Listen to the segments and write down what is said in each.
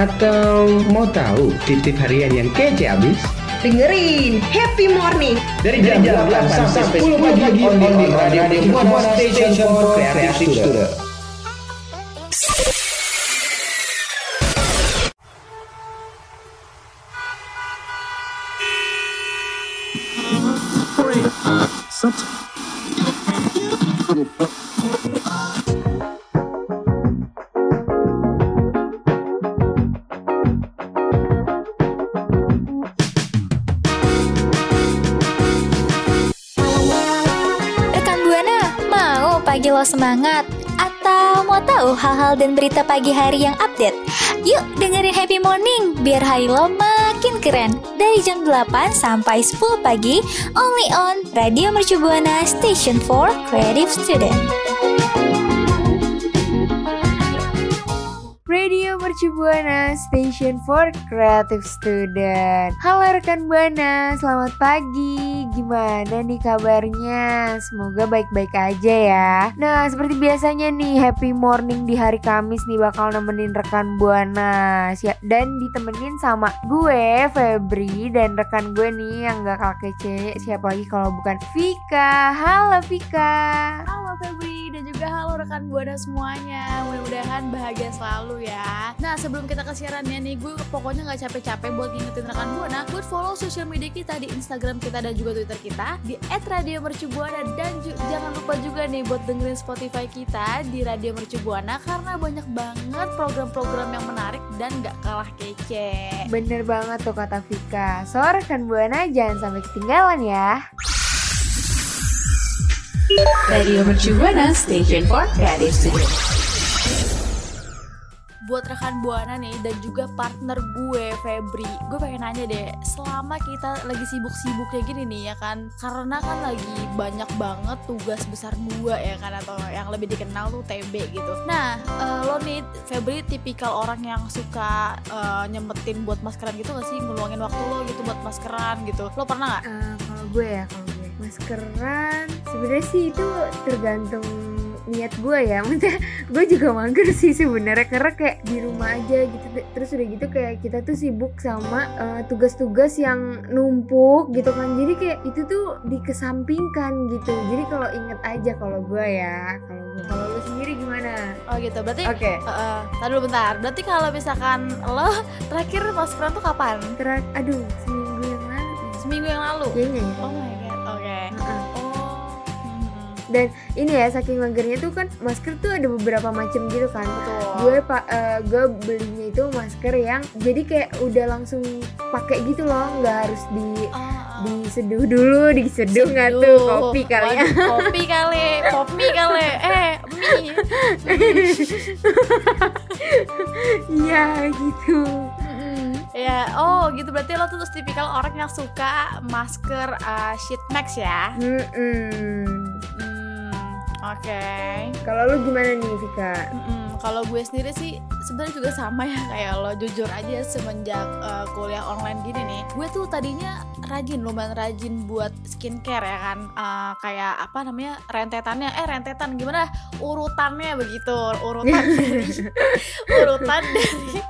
Atau mau tahu tip-tip harian yang kece abis? Dengerin Happy Morning Dari jam 8 sampai 10 pagi on di Station for Creative Student. Rekan lo semangat? Atau mau tahu hal-hal dan berita pagi hari yang update? Yuk dengerin Happy Morning biar hari lo makin keren. Dari jam 8 sampai 10 pagi, only on Radio Mercu Buana Station for Creative Student. Radio Mercu Buana Station for Creative Student Halo rekan Buana, selamat pagi Gimana nih kabarnya? Semoga baik-baik aja ya. Nah seperti biasanya nih Happy morning di hari Kamis nih Bakal nemenin rekan Buana. Siap- Dan ditemenin sama gue Febri Dan rekan gue nih yang gak kalah kece Siapa lagi kalau bukan Vika? Halo Vika. Halo Febri dan juga halo rekan Buana semuanya. Mudah-mudahan bahagia selalu ya. Nah sebelum kita ke siarannya nih Gue pokoknya gak capek-capek buat ngingetin rekan Buana Buat follow sosial media kita di Instagram kita dan juga Twitter kita Di @radiomercubuana. Dan jangan lupa juga nih buat dengerin Spotify kita di Radio Mercubuana Karena banyak banget program-program yang menarik dan gak kalah kece. Bener banget tuh kata Vika. So rekan Buana jangan sampai ketinggalan ya Radio Mercu Buana Station for Creative Student. buat rekan buana nih dan juga partner gue Febri gue pengen nanya deh selama kita lagi sibuk-sibuk kayak gini nih ya kan? Karena kan lagi banyak banget tugas besar dua ya kan? Atau yang lebih dikenal tuh TB gitu. Nah eh, lo nih Febri tipikal orang yang suka eh, nyempetin buat maskeran gitu gak sih? Ngeluangin waktu lo gitu buat maskeran gitu. Lo pernah nggak? Eh, kalau gue ya kalau gue. Maskeran sebenarnya sih itu tergantung niat gue ya. Maksudnya gue juga mager sih sebenarnya karena kayak di rumah aja gitu. Terus udah gitu kayak kita tuh sibuk sama eh, tugas-tugas yang numpuk gitu kan. Jadi kayak itu tuh dikesampingkan gitu. Jadi kalau inget aja kalau gue ya kalau gue kalau lu sendiri gimana? Oh gitu. Berarti oke. eh, tadi dulu bentar. Berarti kalau misalkan lo terakhir maskeran tuh kapan? Terak, aduh seminggu yang lalu. Seminggu yang lalu? Kayaknya ya oh my dan ini ya saking magernya tuh kan masker tuh ada beberapa macam gitu kan. Betul. Gue pak gue belinya itu masker yang jadi kayak udah langsung pakai gitu loh nggak harus di ah. diseduh dulu diseduh nggak tuh kopi kali ya. Kopi kali kopi kali. Eh mie. Iya gitu. Ya oh gitu. Berarti lo tuh tipikal orang yang suka masker uh, sheet max ya? Mm-mm. Hmm, oke. Kalau lu gimana nih Vika? Mm-mm. Kalau gue sendiri sih sebenarnya juga sama ya. Kayak lo jujur aja semenjak uh, kuliah online gini nih. Gue tuh tadinya rajin lumayan rajin buat skincare ya kan. Uh, kayak apa namanya rentetannya. Eh rentetan gimana? Urutannya begitu. Urutan dari urutan dari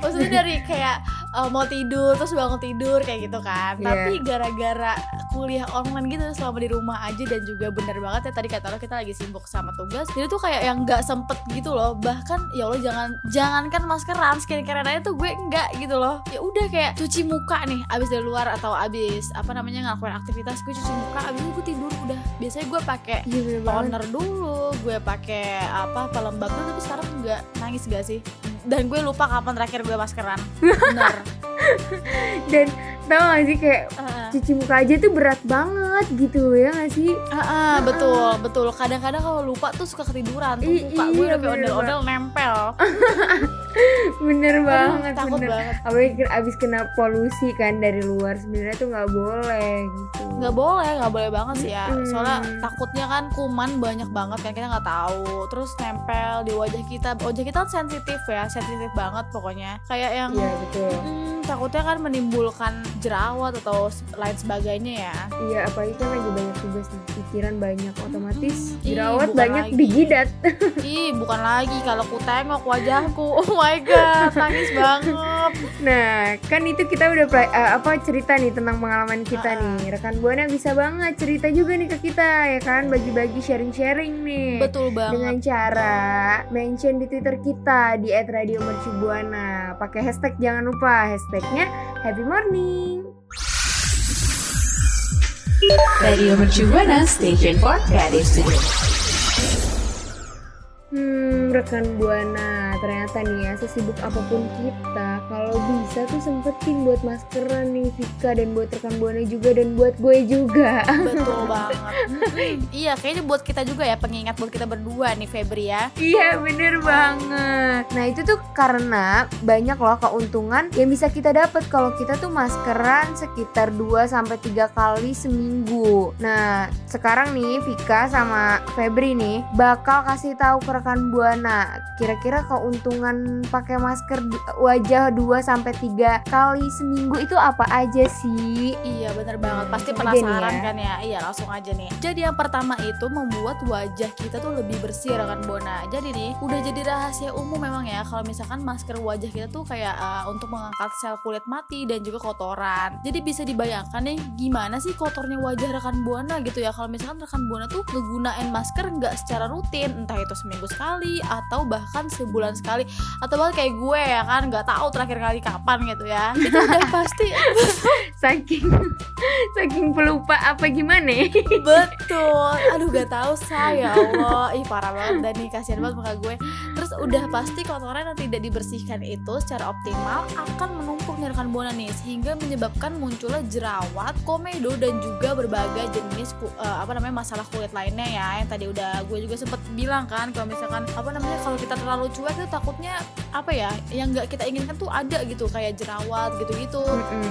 maksudnya dari kayak uh, mau tidur terus bangun tidur kayak gitu kan. Iya. tapi gara-gara kuliah online gitu selama di rumah aja dan juga bener banget ya tadi kata lo kita lagi sibuk sama tugas jadi tuh kayak yang nggak sempet gitu loh. Bahkan ya Allah jangan jangankan maskeran skincare aja tuh gue enggak gitu loh. Ya udah kayak cuci muka nih abis dari luar atau abis apa namanya ngelakuin aktivitas gue cuci muka abis itu gue tidur udah. Biasanya gue pakai Iya toner dulu gue pakai apa pelembab dulu tapi sekarang nggak. Nangis gak sih dan gue lupa kapan terakhir gue maskeran bener dan tau gak sih kayak Heeh. cuci muka aja tuh berat banget gitu ya gak sih Ah, ah, betul, betul. Kadang-kadang kalau lupa tuh suka ketiduran tuh I- muka gue iya, udah kayak bener ondel-ondel nempel. bener Aduh, banget takut bener banget. ke- abis kena polusi kan dari luar sebenarnya tuh nggak boleh gitu Nggak boleh, nggak boleh banget sih ya. Mm-mm. Soalnya takutnya kan kuman banyak banget kan kita nggak tahu. Terus nempel di wajah kita. Wajah kita kan sensitif ya, sensitif banget pokoknya. Kayak yang iya betul Hmm, takutnya kan menimbulkan jerawat atau lain sebagainya ya. iya apalagi kan lagi banyak tugas nih pikiran banyak otomatis Ih, jerawat banyak lagi. dijidat Ih, bukan lagi kalau ku tengok wajahku. Oh my god, nangis banget. Nah, kan itu kita udah eh, apa cerita nih tentang pengalaman kita Ah. nih. Rekan Buana bisa banget cerita juga nih ke kita ya kan, bagi-bagi sharing-sharing nih. Betul Dengan banget. cara mention di Twitter kita di @radiomercubuana. Pakai hashtag jangan lupa hashtagnya Happy Morning. Radio Mercu Buana Station for Creative Studio. Hmm, rekan Buana, ternyata nih ya sesibuk apa pun kita, kalau bisa tuh sempetin buat maskeran nih Vika dan buat rekan Buana juga dan buat gue juga. Betul banget. Mm-mm. iya, kayaknya buat kita juga ya pengingat buat kita berdua nih Febri ya. Iya bener banget Nah itu tuh karena banyak loh keuntungan yang bisa kita dapat kalau kita tuh maskeran sekitar 2-3 kali seminggu Nah sekarang nih Vika sama Febri nih bakal kasih tahu ke rekan Buana Kira-kira keuntungan pakai masker wajah 2-3 kali seminggu itu apa aja sih? Iya bener banget, pasti nih penasaran ya. kan ya? Iya langsung aja nih. Jadi yang pertama itu membuat wajah kita tuh lebih bersih rekan Bona Jadi nih udah jadi rahasia umum memang ya Kalau misalkan masker wajah kita tuh kayak eh, untuk mengangkat sel kulit mati dan juga kotoran. Jadi bisa dibayangkan nih gimana sih kotornya wajah rekan Buana gitu ya? Kalau misalkan rekan Buana tuh ngegunain masker nggak secara rutin Entah itu seminggu sekali atau bahkan sebulan sekali Atau bahkan kayak gue ya kan nggak tahu terakhir kali kapan gitu ya Itu udah pasti Saking saking pelupa apa gimana? Betul. Aduh gak tahu saya Allah. Ih parah banget dan nih kasihan banget muka gue. Terus udah pasti kotoran yang tidak dibersihkan itu secara optimal akan menumpuk nih rekan buana nih sehingga menyebabkan munculnya jerawat, komedo dan juga berbagai jenis eh, apa namanya masalah kulit lainnya ya. Yang tadi udah gue juga sempet bilang kan kalau misalkan apa namanya kalau kita terlalu cuek itu takutnya apa ya yang nggak kita inginkan tuh ada gitu kayak jerawat gitu-gitu.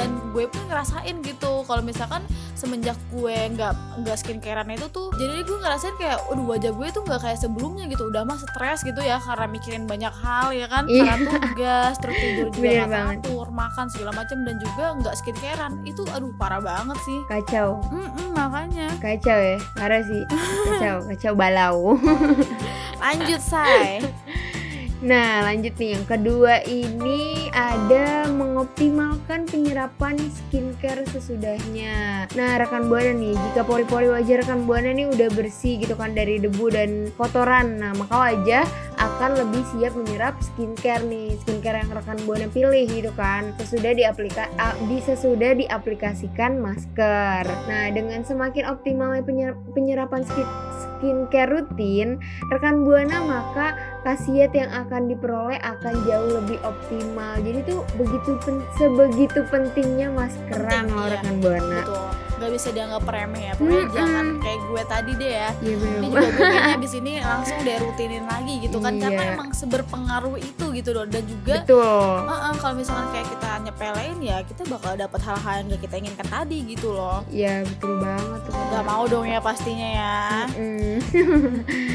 Dan gue pun ngerasain gitu kalau misalkan semenjak gue nggak nggak skincarean itu tuh jadi gue ngerasain kayak aduh wajah gue tuh nggak kayak sebelumnya gitu udah mah stres gitu ya karena mikirin banyak hal ya kan Iya. karena tugas terus tidur juga Bener banget. teratur makan segala macam dan juga nggak skincarean itu aduh parah banget sih Kacau. Mm-mm, makanya Kacau ya, parah sih. Kacau, kacau balau. lanjut say Nah, lanjut nih yang kedua ini ada mengoptimalkan penyerapan skincare sesudahnya. Nah, rekan buana nih, jika pori-pori wajah rekan buana nih udah bersih gitu kan dari debu dan kotoran, nah maka wajah akan lebih siap menyerap skincare nih, skincare yang rekan buana pilih gitu kan. Sesudah diaplika di sesudah diaplikasikan masker. Nah, dengan semakin optimalnya penyer- penyerapan skin- skincare rutin, rekan buana maka khasiat yang akan diperoleh akan jauh lebih optimal. Jadi tuh begitu pen- sebegitu pentingnya maskeran Penting, loh iya. rekan buana. betul nggak bisa dianggap remeh ya pokoknya Mm-mm. jangan kayak gue tadi deh ya Iya bener ini juga gue abis ini langsung deh rutinin lagi gitu kan karena Iya. emang seberpengaruh itu gitu loh dan juga Betul. Heeh, kalau misalkan kayak kita nyepelein ya kita bakal dapat hal-hal yang gak kita inginkan tadi gitu loh Iya betul banget tuh. Gak mau dong ya pastinya ya Mm.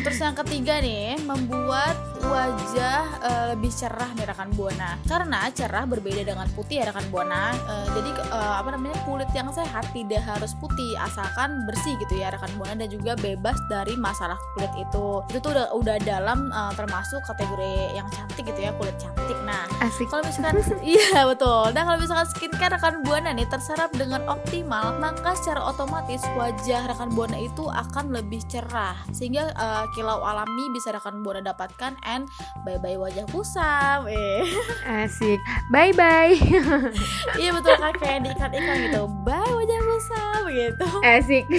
Terus yang ketiga nih Membuat wajah eh, lebih cerah nih rekan Buana. Karena cerah berbeda dengan putih ya rekan Buana. Eh, Jadi eh, apa namanya kulit yang sehat tidak harus putih Asalkan bersih gitu ya rekan Buana. Dan juga bebas dari masalah kulit itu. Itu tuh udah, udah dalam eh, termasuk kategori yang cantik gitu ya Kulit cantik. Nah kalau misalkan iya betul. Nah kalau misalkan skincare rekan buana nih terserap dengan optimal, maka secara otomatis wajah rekan buana itu akan lebih cerah. Sehingga eh, kilau alami bisa rekan buana dapatkan and bye bye wajah kusam. Eh Asik. Bye bye. iya betul kan kayak di iklan-iklan gitu. Bye wajah kusam gitu. Asik.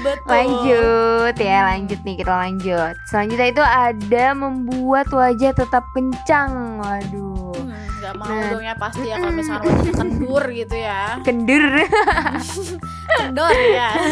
Betul. Lanjut ya, lanjut nih kita lanjut. Selanjutnya itu ada membuat wajah tetap kencang. Waduh. Hmm, nggak mau Nah. dong ya pasti ya kalau misalkan wajahnya kendur gitu ya. Kendur. Kendor ya.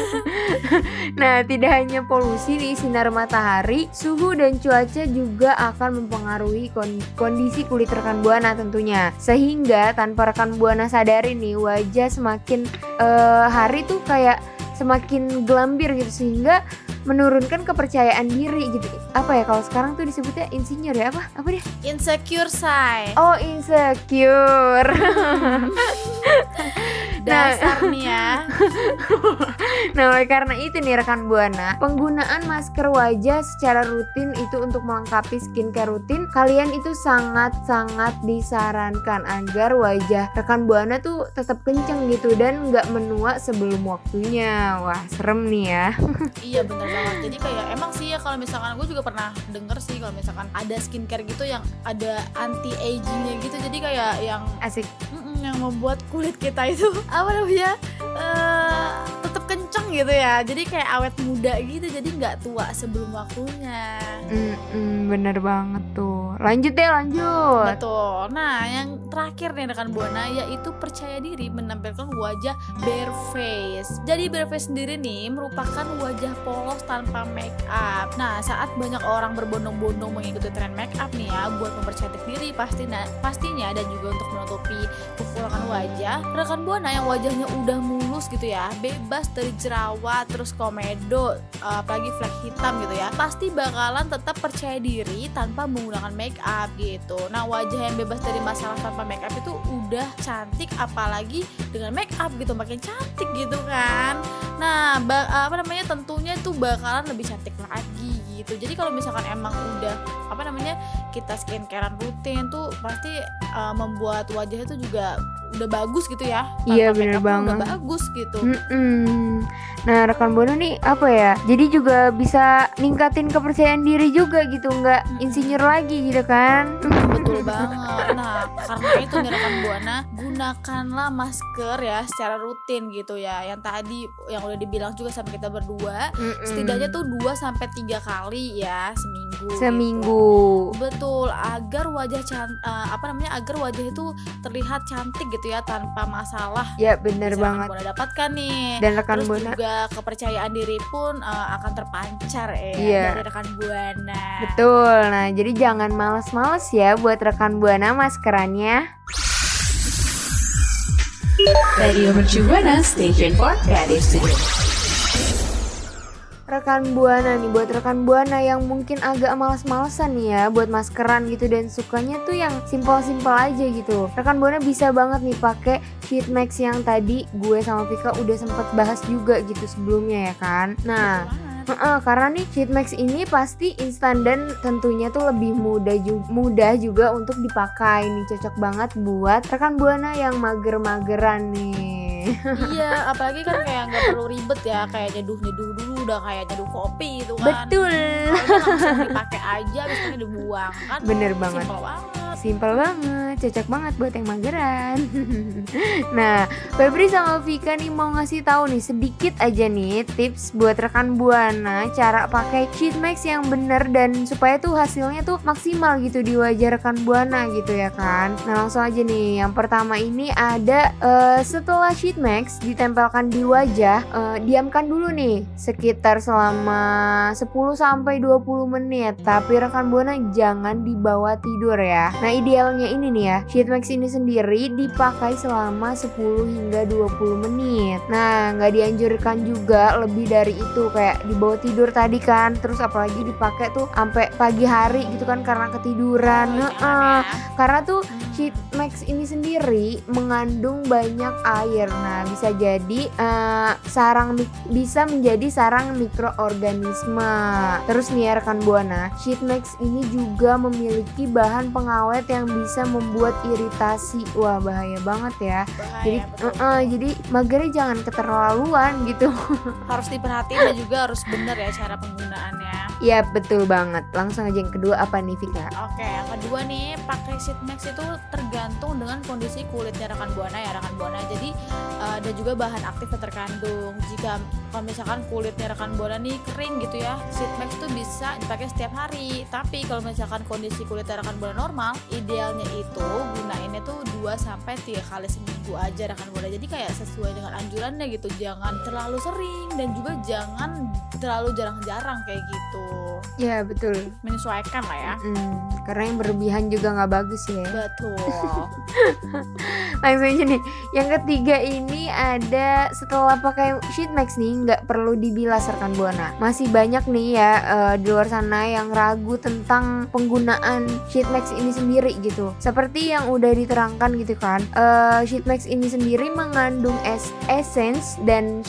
Nah, tidak hanya polusi nih, sinar matahari, suhu dan cuaca juga akan mempengaruhi kon- kondisi kulit rekan buana tentunya. Sehingga tanpa rekan buana sadari nih, wajah semakin eh, hari tuh kayak semakin gelambir gitu sehingga menurunkan kepercayaan diri gitu. Apa ya kalau sekarang tuh disebutnya insinyur ya apa? Apa dia? Insecure say. Oh, insecure. Dasar nih ya. Nah, oleh karena itu nih rekan Buana, penggunaan masker wajah secara rutin itu untuk melengkapi skincare rutin, kalian itu sangat-sangat disarankan agar wajah rekan Buana tuh tetap kenceng gitu dan nggak menua sebelum waktunya. Wah, serem nih ya. Iya bener banget Jadi kayak emang sih ya kalau misalkan gue juga pernah denger sih kalau misalkan ada skincare gitu yang ada anti agingnya gitu Jadi kayak yang Asik. Yang membuat kulit kita itu apa namanya eh tetap kenceng gitu ya Jadi kayak awet muda gitu jadi nggak tua sebelum waktunya Mm-mm, bener banget tuh. Lanjut deh, lanjut. Betul. Nah, yang terakhir nih rekan Buana yaitu percaya diri menampilkan wajah bare face. Jadi bare face sendiri nih merupakan wajah polos tanpa make up. Nah, saat banyak orang berbondong-bondong mengikuti tren make up nih ya buat mempercantik diri pastinya pastinya dan juga untuk menutupi kekurangan wajah. Rekan Buana yang wajahnya udah mulus gitu ya, bebas dari jerawat terus komedo, apalagi flek hitam gitu ya. Pasti bakalan tetap percaya diri tanpa menggunakan make up gitu. Nah, wajah yang bebas dari masalah tanpa make up itu udah cantik apalagi dengan make up gitu makin cantik gitu kan. Nah, apa namanya tentunya itu bakalan lebih cantik lagi gitu. Jadi kalau misalkan emang udah apa namanya kita skincarean rutin tuh pasti uh, membuat wajah itu juga udah bagus gitu ya. Iya, bener tuh Udah banget. bagus gitu. Mm-mm. Nah rekan Bono nih apa ya? Jadi juga bisa ningkatin kepercayaan diri juga gitu, nggak insinyur lagi gitu kan? Betul banget. Nah, karena itu nih rekan Buana, gunakanlah masker ya secara rutin gitu ya. Yang tadi yang udah dibilang juga sama kita berdua, Mm-mm. setidaknya tuh 2 sampai 3 kali ya seminggu. Gitu. seminggu. Betul, agar wajah can eh, apa namanya? agar wajah itu terlihat cantik gitu ya tanpa masalah. Ya bener Bisa rekan banget. Buana dapatkan nih. Dan rekan Terus Buana juga kepercayaan diri pun eh, akan terpancar ya Iya. dari rekan Buana. Betul. Nah, jadi jangan males-males ya buat rekan Buana maskerannya. Radio Mercu Buana Station for Creative Studio. Rekan Buana nih buat rekan Buana yang mungkin agak males-malesan nih ya buat maskeran gitu dan sukanya tuh yang simpel-simpel aja gitu. Rekan Buana bisa banget nih pakai sheet mask yang tadi gue sama Vika udah sempet bahas juga gitu sebelumnya ya kan. Nah. Heeh, karena nih Cheat Max ini pasti instan dan tentunya tuh lebih mudah ju- mudah juga untuk dipakai nih cocok banget buat rekan buana yang mager-mageran nih. iya apalagi kan kayak nggak perlu ribet ya kayak nyeduh nyeduh dulu udah kayak nyeduh kopi itu kan Betul. Langsung dipakai aja itu dibuang kan Bener banget. Banget Simpel banget, cocok banget buat yang mageran. nah, Febri sama Vika nih mau ngasih tahu nih sedikit aja nih tips buat rekan buana cara pakai sheet mask yang bener dan supaya tuh hasilnya tuh maksimal gitu di wajah rekan buana gitu ya kan. Nah langsung aja nih, yang pertama ini ada eh, setelah sheet mask ditempelkan di wajah, eh, diamkan dulu nih sekitar selama 10 sampai 20 menit. Tapi rekan buana jangan dibawa tidur ya. Nah idealnya ini nih ya, sheet mask ini sendiri dipakai selama 10 hingga 20 menit. Nah nggak dianjurkan juga lebih dari itu kayak dibawa tidur tadi kan, terus apalagi dipakai tuh sampai pagi hari gitu kan karena ketiduran. Oh, ya. Karena tuh sheet mask ini sendiri mengandung banyak air. Nah, bisa jadi eh, sarang bisa menjadi sarang mikroorganisme. Terus nih ya rekan Buana, sheet mask ini juga memiliki bahan pengawet yang bisa membuat iritasi. Wah, bahaya banget ya. Bahaya, jadi betul, eh, eh, jadi magernya jangan keterlaluan gitu. harus diperhatiin dan juga harus bener ya cara penggunaannya ya, betul banget. Langsung aja yang kedua apa nih Vika? Oke, yang kedua nih pakai sheet mask itu tergantung dengan kondisi kulitnya rekan buana ya rekan buana. Jadi eh, ada juga bahan aktif yang terkandung. Jika kalau misalkan kulitnya rekan buana nih kering gitu ya sheet mask tuh bisa dipakai setiap hari. Tapi kalau misalkan kondisi kulitnya rekan buana normal idealnya itu gunainnya tuh 2 sampai tiga kali seminggu aja rekan buana jadi kayak sesuai dengan anjurannya gitu. Jangan terlalu sering dan juga jangan terlalu jarang-jarang kayak gitu. Ya betul. menyesuaikan lah ya. Mm, karena yang berlebihan juga nggak bagus ya. betul. Langsung aja nih. Yang ketiga ini ada setelah pakai sheet mask nih nggak perlu dibilas rekan buana. Masih banyak nih ya eh, di luar sana yang ragu tentang penggunaan sheet mask ini sendiri gitu. Seperti yang udah diterangkan gitu kan. eh, sheet mask ini sendiri mengandung es essence dan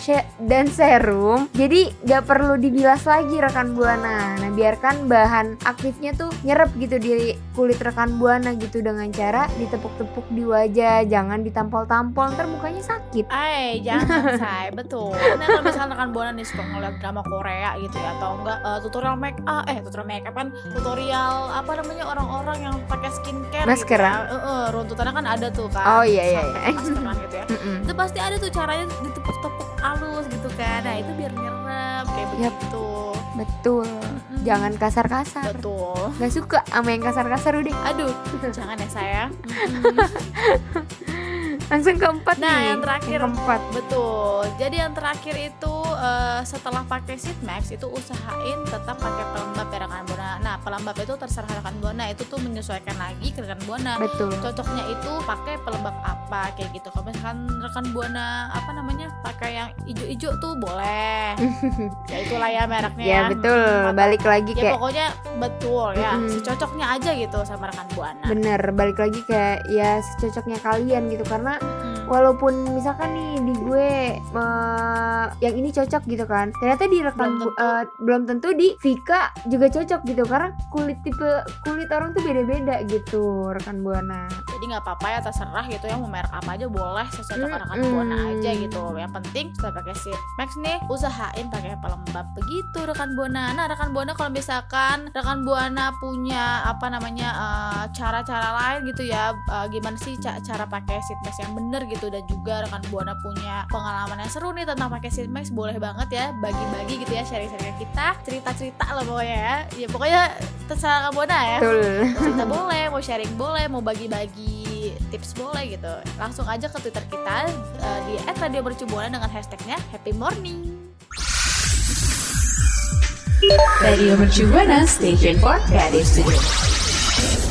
dan serum. Jadi nggak perlu dibilas lagi rekan buana. Nah biarkan bahan aktifnya tuh nyerap gitu di kulit rekan buana gitu dengan cara ditepuk-tepuk di wajah jangan ditampol-tampol ntar mukanya sakit Eh jangan say betul. Nah kalau misalkan rekan buana nih suka ngeliat drama Korea gitu ya atau enggak eh, tutorial make up eh tutorial make up kan tutorial apa namanya orang-orang yang pakai skincare Masker, gitu ya. Eh, eh, runtutannya kan ada tuh kan. Oh, iya, iya, iya. maskeran gitu ya. Mm-mm. Itu pasti ada tuh caranya ditepuk-tepuk halus gitu kan. Nah itu biar nyerap kayak Yap. begitu. betul jangan kasar-kasar Betul. nggak suka sama yang kasar-kasar udah Aduh, jangan ya sayang. langsung keempat Nah, nih yang terakhir. keempat Betul. Jadi yang terakhir itu eh, setelah pakai sheet mask itu usahain tetap pakai pelembab ya rekan buana. Nah, pelembab itu terserah rekan buana itu tuh menyesuaikan lagi ke rekan buana. betul Cocoknya itu pakai pelembab apa kayak gitu. Kalau misalkan rekan buana apa namanya pakai yang ijo-ijo tuh boleh. ya itulah ya mereknya ya betul Hmm, balik lagi Ya kayak pokoknya betul ya, Mm-mm. secocoknya aja gitu sama rekan buana. bener balik lagi kayak ya secocoknya kalian gitu karena Mm-mm. Walaupun misalkan nih di gue eh, yang ini cocok gitu kan. Ternyata di rekan Belum tentu. eh, belum tentu di Vika juga cocok gitu. Karena kulit tipe kulit orang tuh beda-beda gitu rekan buana. Jadi nggak apa-apa ya terserah gitu ya. Mau merek apa aja boleh sesuai Mm-mm. rekan buana aja gitu. Yang penting setelah pakai sheet max nih usahain pakai pelembab begitu rekan buana. Nah rekan buana kalau misalkan rekan buana punya apa namanya eh, cara-cara lain gitu ya eh, gimana sih ca- cara pakai sheet mask yang bener gitu dan juga rekan buana punya pengalaman yang seru nih tentang pakai mask boleh banget ya bagi-bagi gitu ya sharing-sharing kita cerita-cerita lah pokoknya ya ya pokoknya terserah rekan buana ya betul mau cerita boleh, mau sharing boleh, mau bagi-bagi tips boleh gitu. Langsung aja ke Twitter kita eh, di @radiomercubuana dengan hashtagnya Happy Morning. Radio Mercu Buana Station for Creative Studio.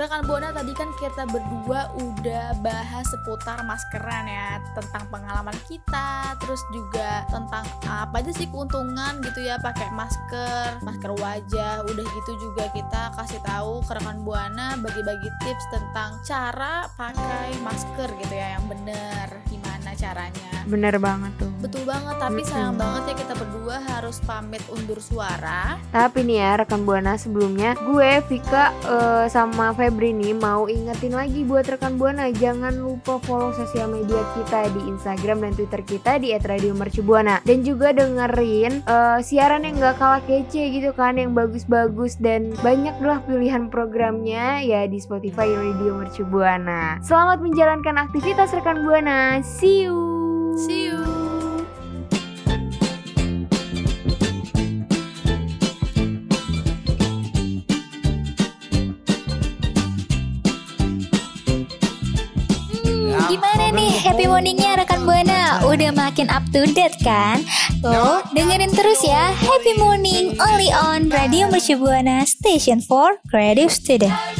Rekan Buana tadi kan kita berdua udah bahas seputar maskeran ya tentang pengalaman kita, terus juga tentang apa aja sih keuntungan gitu ya pakai masker, masker wajah. Udah gitu juga kita kasih tahu ke rekan Buana bagi-bagi tips tentang cara pakai masker gitu ya yang bener gimana caranya. bener banget tuh Betul banget, tapi sayang Mm-mm. banget ya kita berdua harus pamit undur suara. Tapi nih ya rekan buana sebelumnya gue Vika eh, sama Febri nih mau ingetin lagi buat rekan buana jangan lupa follow sosial media kita di Instagram dan Twitter kita di @radiomercubuana dan juga dengerin eh, siaran yang gak kalah kece gitu kan yang bagus-bagus dan banyak lah pilihan programnya ya di Spotify Radio Mercubuana. Selamat menjalankan aktivitas rekan buana. See you. See you. Gimana nih happy morningnya rekan Buana? Udah makin up to date kan? Tuh, dengerin terus ya Happy Morning only on Radio Mercu Buana Station for Creative Student.